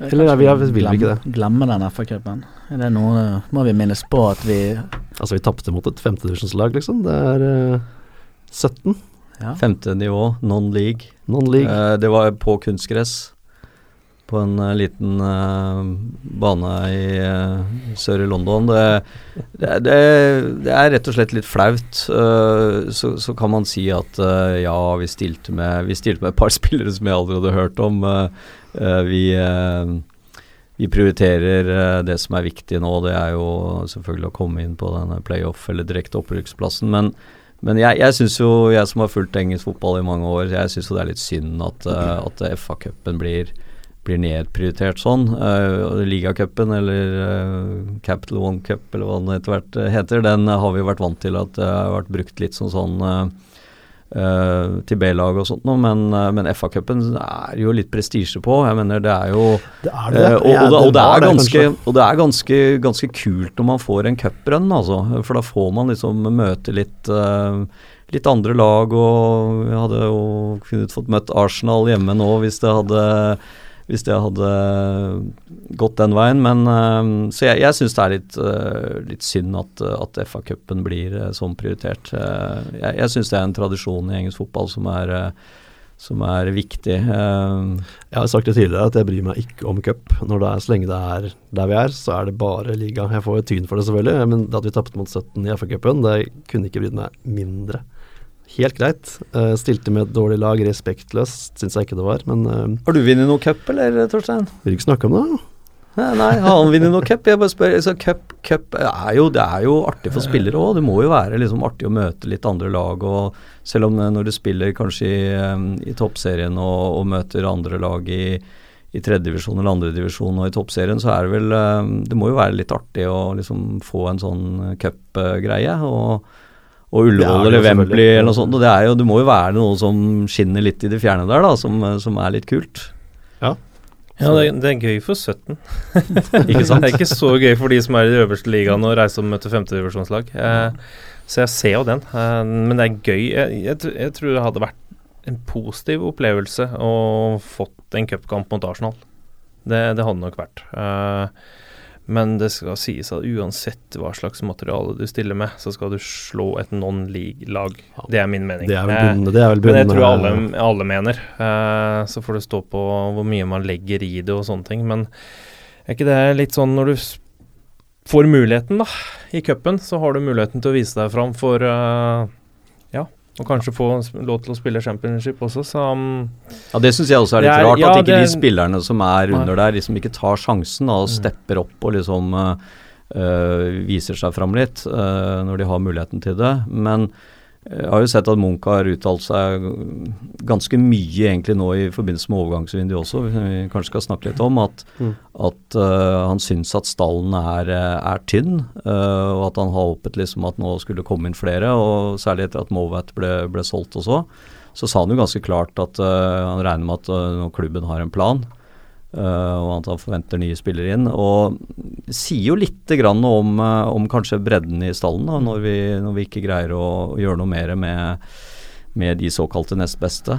Eller ja, vi- vil vi ikke det? Glemme den FA-cupen. Er det noe Må vi minnes på at vi Altså, vi tapte mot et femtedivisjonslag, liksom. Det er eh, 17 Ja. Femte nivå, non-league. non-league. Eh, det var på kunstgress. På en uh, liten uh, bane i uh, sør i London. Det, det, det, er rett og slett litt flaut. Så, så kan man si at ja, vi stilte, med, vi stilte med et par spillere som jeg aldri hadde hørt om. Vi, vi prioriterer det som er viktig nå. Det er jo selvfølgelig å komme inn på denne playoff- eller direkte opprykksplassen. Men men jeg, jeg syns jo, jeg som har fulgt engelsk fotball i mange år, jeg syns jo det er litt synd at, uh, at FA-cupen blir, blir nedprioritert sånn. Uh, Ligacupen, eller uh, Capital One Cup, eller hva den etter hvert heter, den har vi jo vært vant til at det har vært brukt litt som sånn uh, uh, til B-lag og sånt noe, men, uh, men FA-cupen er jo litt prestisje på. Jeg mener det er jo det er Eh, og, og, det, og, det er ganske, og det er ganske, ganske kult når man får en cuprun, altså. For da får man liksom møte litt, uh, litt andre lag, og jeg hadde jo kunnet fått møtt Arsenal hjemme nå hvis det hadde hvis det hadde gått den veien. Men, eh, så jeg, jeg syns det er litt, eh, litt synd at, at FA-cupen blir eh, sånn prioritert. Eh, jeg jeg syns det er en tradisjon i engelsk fotball som er, som er viktig. Eh, Jeg har sagt det tidligere at jeg bryr meg ikke om cup. Når det er, Så lenge det er der vi er, så er det bare liga. Jeg får tyn for det selvfølgelig, men det at vi tapte mot 17 i FA-cupen, det kunne ikke brydd meg mindre. Helt greit. Uh, stilte med et dårlig lag, respektløst syns jeg ikke det var, men uh, har du vunnet noe cup, eller, Torstein? vil ikke snakke om det? Nei, nei, har han vunnet noe cup? Jeg bare spør. Altså, cup, cup er jo, det er jo artig for spillere òg. Det må jo være liksom artig å møte litt andre lag. og Selv om eh, når du spiller kanskje i, i toppserien og, og møter andre lag i, i tredjedivisjon eller andredivisjon og i toppserien, så er det vel Det må jo være litt artig å liksom få en sånn cupgreie. og og Ullevål eller Wembley eller noe sånt. og Det, er jo, det må jo være noe som skinner litt i det fjerne der, da, som, som er litt kult. Ja, det, det er gøy for 17. Ikke sant? det er ikke så gøy for de som er i de øverste ligaene og reiser og møter femtedivisjonslag. Eh, så jeg ser jo den. Eh, men det er gøy. Jeg, jeg, jeg tror det hadde vært en positiv opplevelse å fått en cupkamp mot Arsenal. Det, det hadde nok vært. Eh, men det skal sies at uansett hva slags materiale du stiller med, så skal du slå et non-league-lag. Det er min mening. Det er vel Eh, bunnen. Det er vel men det tror jeg alle, alle mener. Eh, så får det stå på hvor mye man legger i det og sånne ting. Men er ikke det litt sånn når du får muligheten, da, i cupen, så har du muligheten til å vise deg fram for eh, og kanskje få lov til å spille championship også, så um, Ja, Det syns jeg også er litt er- rart. ja, at ikke det- de spillerne som er under der, liksom ikke tar sjansen da, og Mm. stepper opp og liksom eh, viser seg fram litt eh, når de har muligheten til det. Men jeg har jo sett at Munch har uttalt seg ganske mye egentlig nå i forbindelse med overgangsvinduet også, vi kanskje skal snakke litt om, at, Mm. at uh, han syns at stallen er, eh, er tynn, uh, og at han har håpet liksom at nå skulle komme inn flere, og særlig etter at Mowatt ble, ble solgt også. Så sa han jo ganske klart at uh, han regner med at eh, klubben har en plan, eh, og at han forventer nye spillere inn. Og sier jo litt grann om, eh, om kanskje bredden i stallen, da, når, vi, når vi ikke greier å, gjøre noe mer med, med de såkalte nest beste.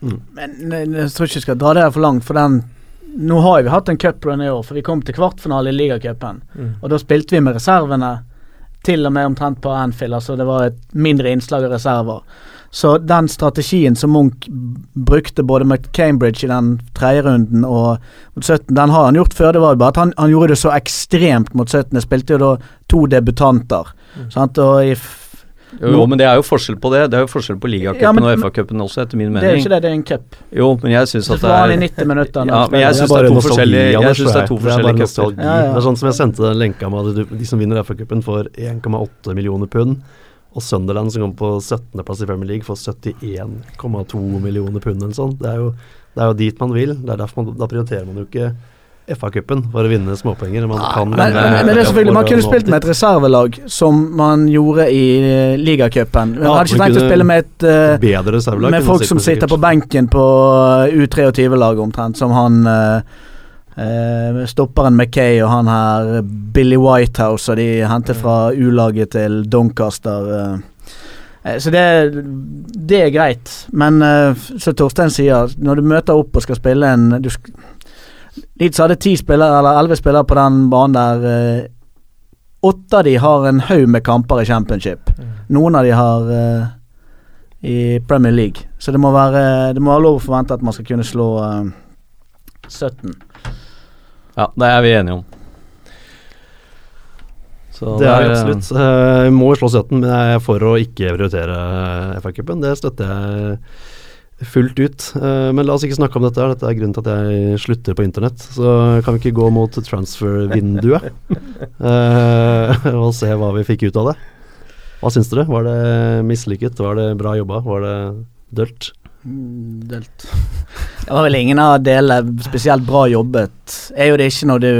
Men eh, jeg tror ikke vi skal dra det her for langt, for den Nå har vi hatt en cuprun i år, for vi kom til kvartfinale i ligacupen. Mm. Og da spilte vi med reservene til og med omtrent på Anfield, altså det var et mindre innslag av reserver. Så den strategien som Munch brukte både med Cambridge i den tredje runden og mot 17, den har han gjort før. Det var bare at han, han gjorde det så ekstremt mot 17. Det spilte jo da to debutanter. Sant? Og i f Jo, jo, men det er jo forskjell på det. Det er jo forskjell på ligacupen Ja, men- og FA-cupen også, etter min mening. det er jo ikke det, det er en cup. Jo, men jeg syns at det er minutter. Ja, men jeg syns det er to forskjellige Jeg synes det er to Det forskjellige cuper. Ja, ja. Det er sånn som jeg sendte den lenka med at de som vinner FA-cupen får 1,8 millioner pund. Og Sunderland som kommer på 17.-plass i Premier League får 71,2 millioner pund eller sånn. Det er, jo, det er jo dit man vil. Det er derfor man, Da prioriterer man jo ikke FA-cupen for å vinne småpenger. Man kan Men, vinne, men det er selvfølgelig, man kunne spilt med et reservelag som man gjorde i eh, ligacupen. Man Ja, hadde ikke trengt å spille med et uh, bedre reservelag. Med folk som sitter på benken på eh, U23-laget omtrent, som han eh, eh, stopperen McKay og han her Billy Whitehouse, og de hentet fra U-laget til Doncaster. eh. Eh, Så det, det er greit, men eh, som Torstein sier, når du møter opp og skal spille en du Leeds hadde ti spillere, eller elleve spillere på den banen der. eh, Åtte av de har en haug med kamper i championship. Noen av de har eh, i Premier League. Så det må være Det må være lov å forvente at man skal kunne slå eh, 17. Ja, det er vi enige om. Så Det er absolutt. Eh, Vi må slå 17, men jeg er for å ikke prioritere FA-cupen. Det støtter jeg fullt ut. Eh, Men la oss ikke snakke om dette. her. Dette er grunnen til at jeg slutter på internett. Så kan vi ikke gå mot transfer-vinduet eh, og se hva vi fikk ut av det. Hva syns dere? Var det mislykket? Var det bra jobba? Var det dølt? Mm, Delt. Det var vel ingen av delene spesielt bra jobbet. Er jo det ikke når du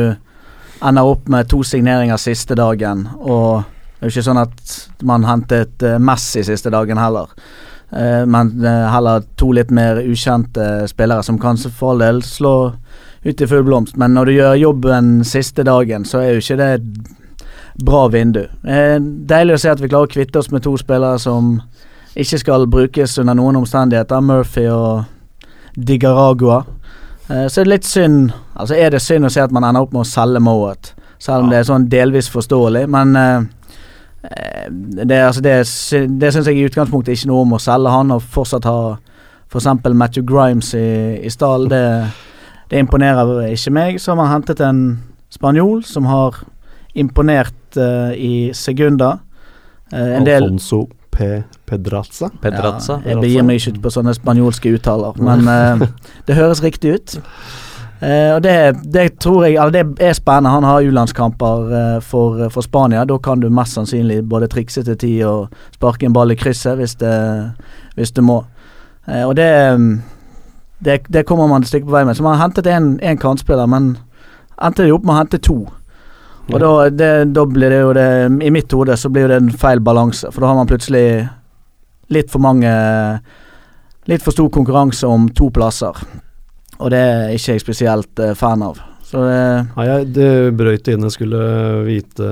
ender opp med to signeringer siste dagen, og det er jo ikke sånn at man hentet eh, Messi siste dagen heller. Eh, men eh, heller to litt mer ukjente spillere som kanskje for all del slår ut i full blomst. Men når du gjør jobben siste dagen, så er jo ikke det et bra vindu. Deilig å se at vi klarer å kvitte oss med to spillere som ikke skal brukes under noen omstendigheter. Murphy og Digaragua. Eh, så er det litt synd Altså er det synd å se at man ender opp med å selge Mowat, selv om det er sånn delvis forståelig, men eh, det, altså det, det syns jeg i utgangspunktet ikke noe om å selge han og fortsatt ha f.eks. Matthew Grimes i, i stall. Det, det imponerer ikke meg. Så har man hentet en spanjol som har imponert eh, i sekunder. En del Alfonso P. Pedraza? Pedrazza. ja, jeg begir meg ikke ut på sånne spanjolske uttaler, men uh, det høres riktig ut. Uh, og det, det tror jeg Eller det er spennende. Han har U-landskamper uh, for, for Spania. Da kan du mest sannsynlig både trikse til tid og sparke en ball i krysset hvis det, hvis du må. Eh, og det, det Det kommer man et stykke på vei med. Så man har hentet en, en kantspiller, men endte de opp med å hente to. Og da, det, da blir det jo det I mitt hode så blir det en feil balanse, for da har man plutselig litt for mange Litt for stor konkurranse om to plasser. Og det er ikke jeg spesielt eh, fan av. Så det Nei, jeg det brøyt inn jeg skulle vite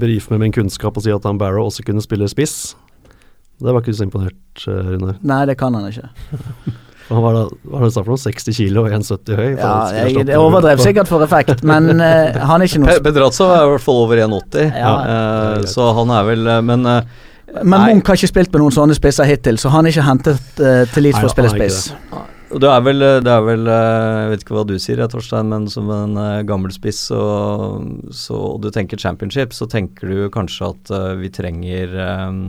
Brife med min kunnskap og si at han Barrow også kunne spille spiss. Det var ikke du så imponert, Rune. Runar. Nei, det kan han ikke. Han var det, var det for noe? 60 kilo og 1,70 høy? Ja, jeg, det overdrev sikkert for effekt, men uh, han er ikke noe Pedrazzo er i hvert fall over 1,80, Ja. uh, så han er vel eh, Men eh, Men Nei. Munch har ikke spilt med noen sånne spisser hittil, så han er ikke hentet uh, til Leeds for å spille spiss. Det er vel, det er vel eh, Jeg vet ikke hva du sier, Torstein, men som en eh, gammel spiss og, så, og du tenker championship, så tenker du kanskje at eh, vi trenger eh,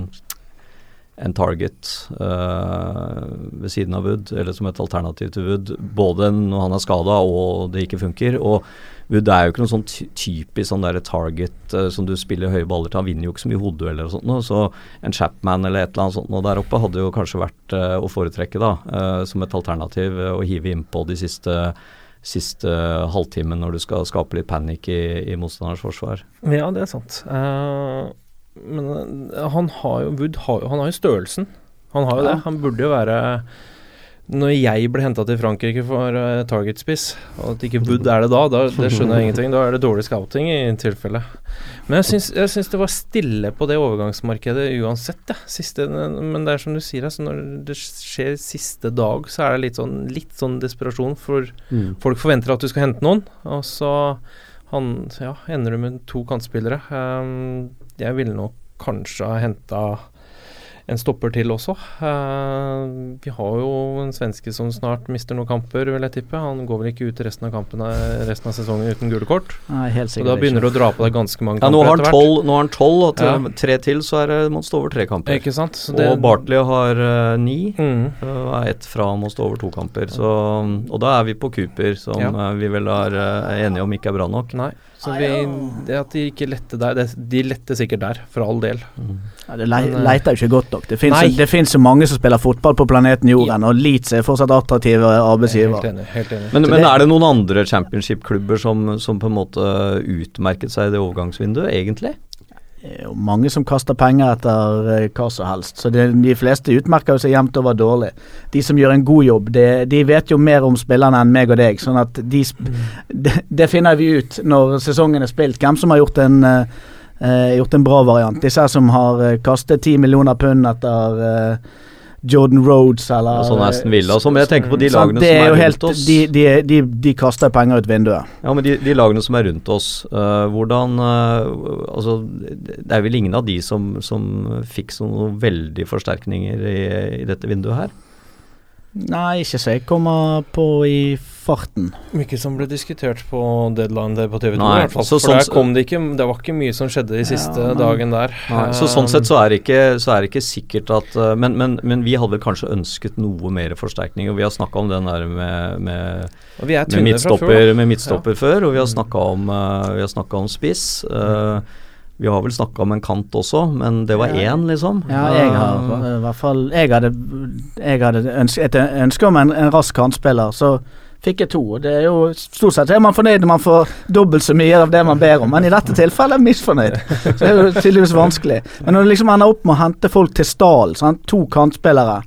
en target eh, ved siden av Wood, eller som et alternativ til Wood, både når han er skada og det ikke funker. Og Wood er jo ikke noe sånn typisk sånn der target uh, som du spiller høye baller til. Han vinner jo ikke så mye hodedueller og sånt, Noe. så en Chapman eller et eller annet sånt noe der oppe hadde jo kanskje vært uh, å foretrekke, da, uh, som et alternativ å hive innpå de siste siste halvtimen når du skal skape litt panikk i, i motstanders forsvar. Ja, det er sant. Eh, men eh, han har jo Wood har, han har jo størrelsen. Han har jo det. Han burde jo være Når jeg ble henta til Frankrike for uh, targetspiss, og at ikke Wood er det da, da, det skjønner jeg ingenting. Da er det dårlig scouting i tilfelle. Men jeg syns, jeg syns det var stille på det overgangsmarkedet uansett, ja. Siste, men det er som du sier, altså, når det skjer siste dag, så er det litt sånn, litt sånn desperasjon. For Mm. folk forventer at du skal hente noen, og så han, ja, ender du med to kantspillere. Um, jeg ville nok kanskje ha henta en stopper til også. Uh, vi har jo en svenske som snart mister noen kamper, vil jeg tippe. Han går vel ikke ut resten av kampene resten av sesongen uten gule kort. Nei, helt sikkert Og da begynner du å dra på deg ganske mange Ja, kamper nå har han etter hvert. nå har han tolv og til, Ja. tre til så er det må stå over tre kamper. Ikke sant? Så det- og Bartley har uh, ni. Mm. uh, er ett fra han å stå over to kamper. Så, og da er vi på Cooper, som Ja. eh, vi vel er eh, enige om ikke er bra nok. Nei. Så vi, det at de ikke lette der, det, de lette sikkert der, for all del. Ja, det le Men, eh, leter jo ikke godt nok. Det jo- så mange som spiller fotball på planeten Jorden, og Leeds er fortsatt attraktive er arbeidsgiver. Helt enig. Helt enig. Men, men er det noen andre championship-klubber som, som på en måte utmerket seg i det overgangsvinduet, egentlig? Jo mange som kaster penger etter eh, hva som helst, så det, de fleste utmerker seg jevnt over dårlig. De som gjør en god jobb, det, de vet jo mer om spillerne enn meg og deg, sånn at de, sp- det, de finner vi ut når sesongen er spilt, hvem som har gjort en eh, eh, gjort en bra variant. Disse som har eh, kastet ti millioner pund etter eh, Jordan Rhodes eller sånn Aston Villa og sånn. Men jeg tenker på de sant, lagene som er rundt helt, oss. De, de, de, de kaster penger ut vinduet. Ja, men de, de lagene som er rundt oss, uh, hvordan uh, Altså, det er vel ingen av de som, som fikk sånne veldige forsterkninger i, i dette vinduet her? Nei, ikke så jeg kommer på i farten. Mye som ble diskutert på deadline der på TV 2, Nei, i hvert fall. så For sånn der kom det ikke Det var ikke mye som skjedde de siste Ja, dagen der. Nei, så sånn sett så er det ikke, så er det ikke sikkert at øh, men, men, men vi hadde vel kanskje ønsket noe mer forsterkning. Og vi har snakka om den der med, med, med midtstopper, før. med midtstopper før, og vi har snakka om, snakket om spiss. Øh, vi har vel snakka om en kant også, men det var Ja. én, liksom. Ja, jeg har i hvert fall Jeg hadde, jeg hadde ønske, et ønske om en, en rask kantspiller, så fikk jeg to. og Det er jo Stort sett er man fornøyd når man får dobbelt så mye av det man ber om, men i dette tilfellet er misfornøyd. Så det er jo tydeligvis vanskelig. Men når du liksom ender opp med å hente folk til stallen, to kantspillere,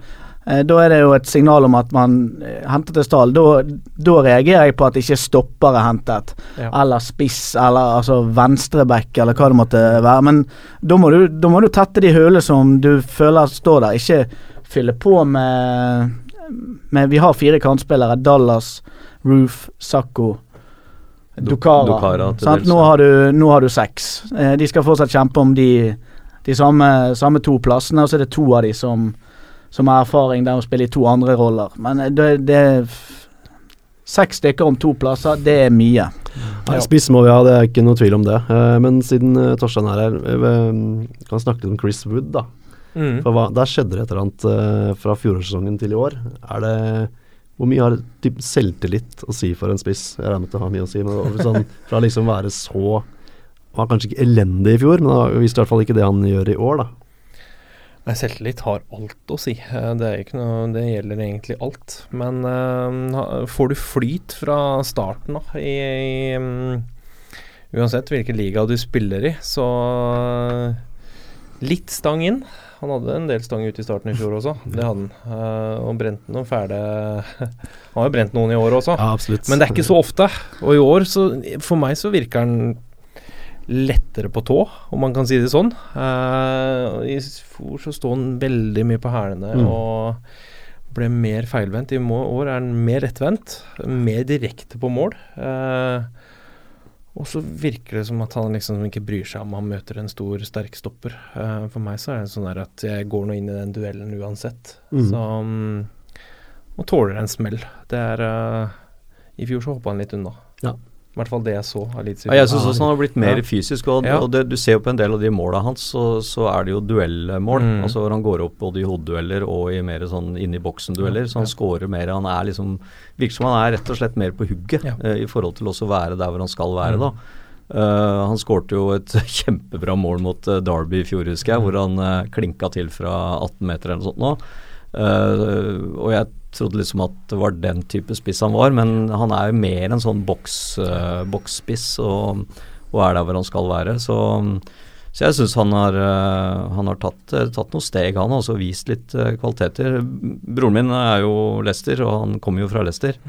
eh, da er det jo et signal om at man eh, henter til stallen. Da, da reagerer jeg på at ikke stopper er hentet Ja. eller spiss, eller altså venstreback, eller hva det måtte være. Men da må du, da må du tette de hullene som du føler står der. Ikke fylle på med, med Vi har fire kantspillere. Dallas, Roof, Sakko, Dokara Dukara. Dukara dels, Nå, har du, nå har du seks. Eh, de skal fortsatt kjempe om de, de samme, samme to plassene, og så er det to av de som, som har erfaring der å spille i to andre roller. Men eh, det, det er f- Seks stykker om to plasser, det er mye. Ja. Spiss må vi ha, det er ikke noe tvil om det. Eh, men siden uh, Torstein er her, vi kan vi snakke litt om Chris Wood, da. Mm. For hva, Der skjedde det et eller annet eh, fra fjorårssesongen til i år. Er det Hvor mye har typ, selvtillit å si for en spiss? Jeg regner med at det har mye å si, men sånn, fra liksom være så Han var kanskje ikke elendig i fjor, men han viste i hvert fall ikke det han gjør i år, da. Nei, Selvtillit har alt å si. Eh, Det, er ikke noe, det gjelder egentlig alt. Men uh, får du flyt fra starten av i, i um, Uansett hvilken liga du spiller i, så Litt stang inn. Han hadde en del stang ute i starten i fjor også. Det hadde han. Uh, og brent noen fæle Han har jo brent noen i år også. Ja. Men det er ikke så ofte. Og i år, så for meg så virker han lettere på tå, om man kan si det sånn. Uh, I fjor så sto han veldig mye på hælene Mm. og ble mer feilvendt. I år er han mer rettvendt, mer direkte på mål. Eh, og så virker det som at han liksom ikke bryr seg om han møter en stor, sterk stopper. Uh, for meg så er det sånn at jeg går nå inn i den duellen uansett. Mm. Så um, Og tåler en smell. Det er uh, I fjor så hoppa han litt unna. Ja. I hvert fall det jeg så av Leeds. Ja, jeg syns også han har blitt mer Ja. fysisk. Og, Ja. og det, du ser jo på en del av de måla hans, så, så er det jo duellmål. Mm. Altså hvor han går opp både i hodedueller og i mer sånn inni boksen-dueller. Så han Ja. scorer mer. Han er liksom Virker som han er rett og slett mer på hugget eh, i forhold til også å være der hvor han skal være, Mm. da. Uh, han skårte jo et kjempebra mål mot uh, Derby i fjor, husker jeg, hvor han uh, klinka til fra 18 meter eller noe sånt nå. Eh, og jeg trodde liksom at det var den type spiss han var, men han er jo mer en sånn boksspiss uh, og, og er der hvor han skal være. Så, Så jeg syns han har, uh, han har tatt, eh, tatt noen steg, han har også vist litt uh, kvaliteter. Broren min er jo Lester, og han kommer jo fra Lester.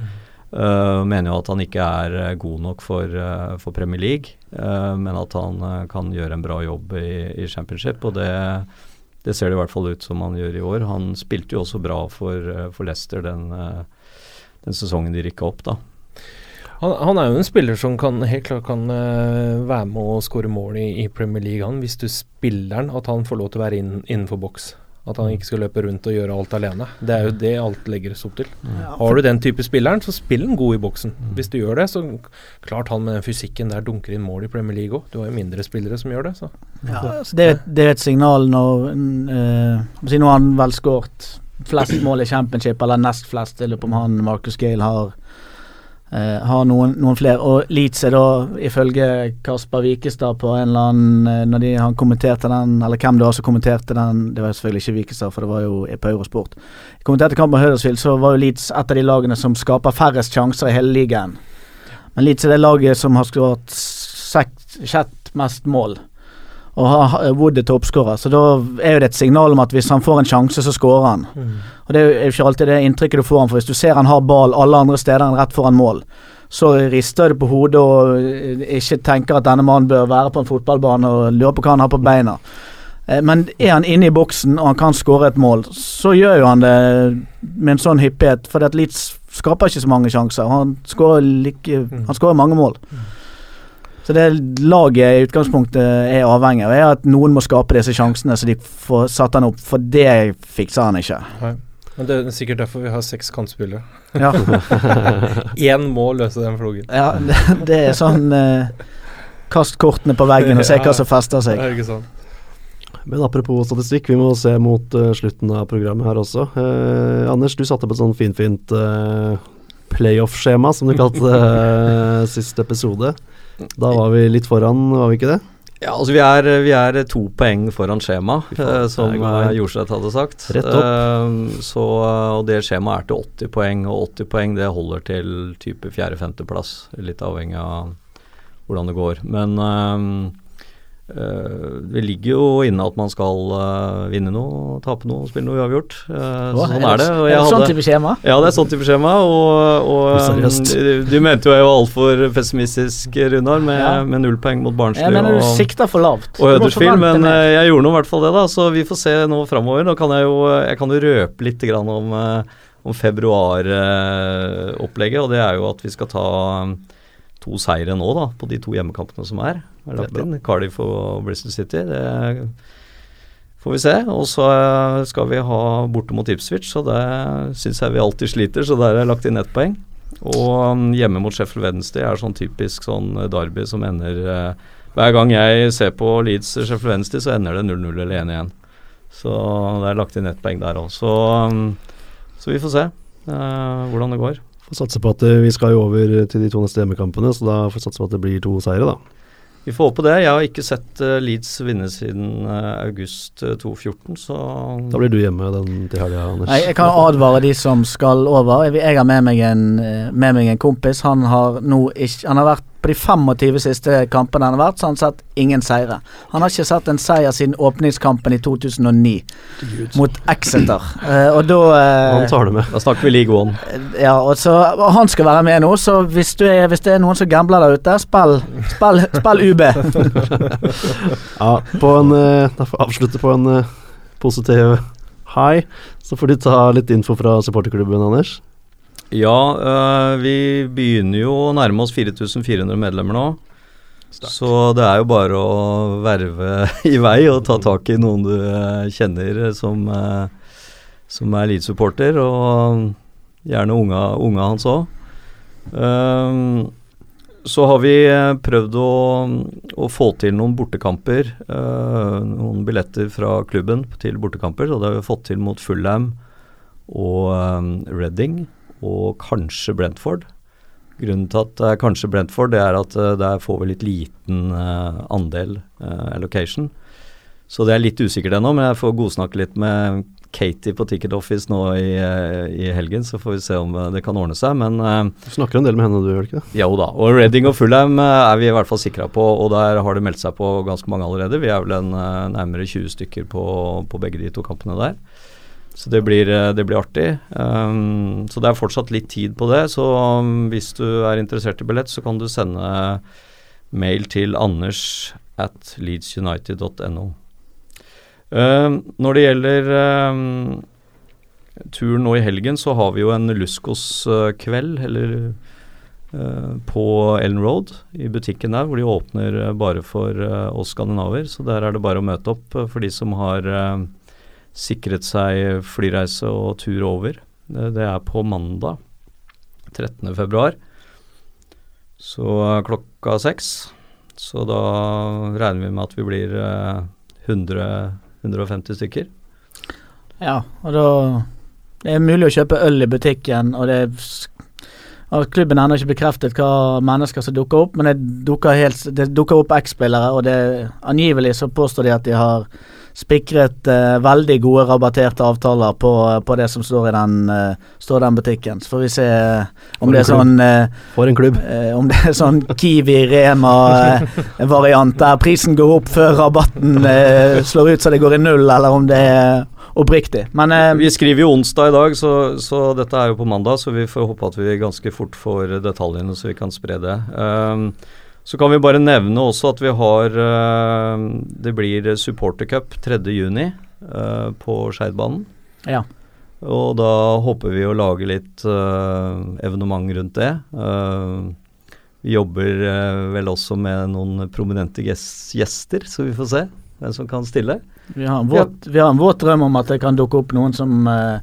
Uh, mener jo at han ikke er eh, god nok for, eh, for Premier League, eh, men at han eh, kan gjøre en bra jobb i, i championship. Og det, det ser det i hvert fall ut som han gjør i år. Han spilte jo også bra for, eh, for Leicester den, eh, den sesongen de rykka opp, da. Han, han er jo en spiller som kan, helt klart kan eh, være med å skåre mål i, i Premier League, han, hvis du spiller han, at han får lov til å være inn, innenfor boks. At han ikke skal løpe rundt og gjøre alt alene. Det er jo det alt legges opp til. Har du den type spilleren, så spill den god i boksen. Hvis du gjør det, så klart han med den fysikken der dunker inn mål i Premier League òg. Du har jo mindre spillere som gjør det, så. Ja, altså det, er, et- det er et signal når øh, si Nå har han vel skåret flest mål i championship, eller nest flest. eller om han Marcus Gale har eh, har noen, noen flere. Og Leeds er da, ifølge Kasper Wikestad på en eller annen eh, Når de, han kommenterte den, eller hvem det var som kommenterte den Det var selvfølgelig ikke Wikestad, for det var jo på Eurosport. Kommenterte kampen på Huddersfield, så var jo Leeds et av de lagene som skaper færrest sjanser i hele ligaen. Men Leeds er det laget som har skåret sjett mest mål. Og Wood er toppskårer, så da er jo det et signal om at hvis han får en sjanse, så skårer han. Og det er jo ikke alltid det inntrykket du får han, for hvis du ser han har ball alle andre steder enn rett foran mål, så rister du på hodet og eh, ikke tenker at denne mannen bør være på en fotballbane og lurer på hva han har på beina. Eh, Men er han inne i boksen og han kan skåre et mål, så gjør jo han det med en sånn hyppighet, for Leeds skaper ikke så mange sjanser. Han skårer like, han skårer mange mål. Så det laget i utgangspunktet er avhengig av, er at noen må skape disse sjansene, så de får satt han opp. For det fikser han ikke. Men det er sikkert derfor vi har seks kantspillere. Ja, Én må løse den flogen. ja det, det er sånn eh, Kast kortene på veggen og se hva som fester seg. Det er ikke sant. Men apropos statistikk, vi må se mot uh, slutten av programmet her også. Uh, Anders, du satte opp et sånn finfint uh, playoff-skjema, som du kalte uh, siste episode. Da var vi litt foran, var vi ikke det? Ja, altså vi er, vi er to poeng foran skjema, eh, som eh. Jorseth hadde sagt. Rett opp. Eh, så, og det skjemaet er til 80 poeng, og 80 poeng det holder til type fjerde-femteplass. Litt avhengig av hvordan det går. Men eh, det ligger jo inne at man skal eh, vinne noe, tape noe, spille noe uavgjort. Eh, sånn er det. Og er jeg det sånn type skjema? ja, det er sånn type skjema, og, og um, du, du mente jo jeg var altfor pessimistisk, Runar, med, Ja. med null poeng mot Barnsley. Jeg mener du og- sikter for lavt. og Huddersfield, men eh, jeg gjorde nå i hvert fall det, da. Så vi får se nå framover. Nå kan jeg jo jeg kan jo røpe litt grann om, eh, om februaropplegget, og det er jo at vi skal ta to seire nå, da, på de to hjemmekampene som er. er lagt inn, Cardiff og Bristol City. Det får vi se. Og så eh, skal vi ha borte mot Ipswich, så det syns jeg vi alltid sliter, så der er det lagt inn ett poeng. Og um, hjemme mot Sheffield Wednesday er sånn typisk sånn derby som ender eh, Hver gang jeg ser på Leeds Sheffield Wednesday, så ender det 0-0 eller 1-1. Så det er lagt inn ett poeng der òg. Så, um, så vi får se eh, hvordan det går. Får satse på at eh, vi skal jo over til de to neste hjemmekampene, så da får vi satse på at det blir to seire, da. Vi får håpe det. Jeg har ikke sett eh, Leeds vinne siden eh, august eh, 2014, så Da blir du hjemme den til helga, Anders. Nei, jeg kan advare de som skal over. Jeg, har med meg, en, med meg en kompis. Han har nå ikke Han har vært på de 25 siste kampene han har vært, så har han sett ingen seire. Han har ikke sett en seier siden åpningskampen i 2009 mot Exeter. Uh, og da uh, Han tar det med. da snakker vi League One. Ja, og, så, og han skal være med nå, så hvis, du er, hvis det er noen som gambler der ute, spill, spill, spill UB. Ja, på en eh, Da får jeg avslutte på en positiv high. Så får du ta litt info fra supporterklubben, Anders. Ja, øh, vi begynner jo å nærme oss 4400 medlemmer nå. Så det er jo bare å verve i vei og ta tak i noen du øh, kjenner eh, som, øh, som er Leeds-supporter, og gjerne unga, unga hans òg. så har vi eh, prøvd å, å få til noen bortekamper. noen billetter fra klubben til bortekamper, og det har vi fått til mot Fullham og Reading og kanskje Brentford. Grunnen til at det er kanskje Brentford, det er at eh, der får vi litt liten eh, andel eh, allocation. Så det er litt usikkert ennå, men jeg får godsnakke litt med Katie på Ticket Office nå i, i helgen, så får vi se om det kan ordne seg. Men Du snakker en del med henne, du gjør ikke det? jo da. Og Reading og Fulham eh, er vi i hvert fall sikra på, og der har det meldt seg på ganske mange allerede. Vi er vel en, nærmere 20 stykker på, på begge de to kampene der. Så det blir, eh, det blir artig. Um, så det er fortsatt litt tid på det. Så um, hvis du er interessert i billett, så kan du sende mail til anders at leedsunited.no. Um, når det gjelder um, turen nå i helgen, så har vi jo en Luskos-kveld, eller eh, på Ellen Road, i butikken der, hvor de åpner eh, bare for eh, oss skandinaver. Så der er det bare å møte opp eh, for de som har eh, sikret seg flyreise og tur over. Det, er på mandag 13. februar. Så eh, klokka seks. Så da regner vi med at vi blir eh, 100 150 stykker. Ja, og da Det er mulig å kjøpe øl i butikken, og det er og Klubben har ennå ikke bekreftet hva mennesker som dukker opp, men det dukker, helt, det dukker opp X-spillere, og det angivelig så påstår de at de har spikret eh, veldig gode rabatterte avtaler på, på det som står i den, eh, står den butikken. Så får vi se eh, om det er sånn eh, For en klubb. Eh, om det er sånn Kiwi-Rema-variant der prisen går opp før rabatten eh, slår ut så det går i null, eller om det er oppriktig. Men eh, Vi skriver jo onsdag i dag, så, så dette er jo på mandag, så vi får håpe at vi ganske fort får detaljene, så vi kan spre det. Um, så kan vi bare nevne også at vi har uh, Det blir supportercup 3.6 uh, på Skeidbanen. ja. Og da håper vi å lage litt uh, evenement rundt det. Uh, vi jobber vel også med noen prominente gjester, så vi får se hvem som kan stille. Vi har, en våt, vi har en våt drøm om at det kan dukke opp noen som eh,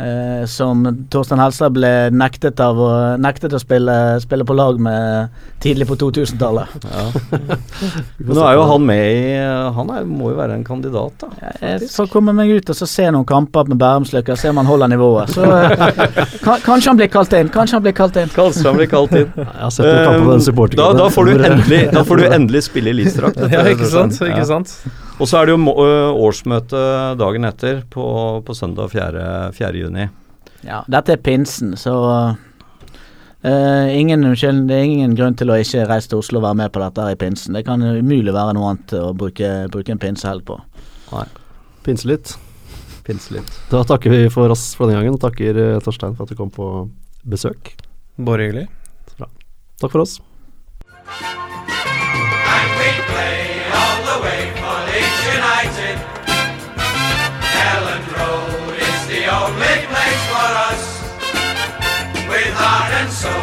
eh, Som Torstein Helstad ble nektet av å, nektet å spille, spille på lag med tidlig på 2000-tallet. Ja. nå er jo han med i Han er, må jo være en kandidat, da. Jeg får komme meg ut og så se noen kamper med Bærumsløkka, se om han holder nivået. Så eh, kan, Kanskje han blir kalt inn. Kanskje han blir kalt inn. Kanskje han blir kalt inn. Jeg har sett noen kamper på den da, da, får du endelig, da får du endelig spille i Lidstrakt. Ja, ikke sant? Ikke sant? Og så er det jo må- årsmøte dagen etter, på, på søndag 4. 4. juni. Ja, dette er pinsen, så uh, ingen, unnskyld, Det er ingen grunn til å ikke reise til Oslo og være med på dette her i pinsen. Det kan umulig være noe annet å bruke, bruke en pinsehelg på. Pinse litt. Pinse litt. Da takker vi for oss for denne gangen, og takker eh, Torstein for at du kom på besøk. Bare hyggelig. Takk for oss. And we play all the way heart and soul.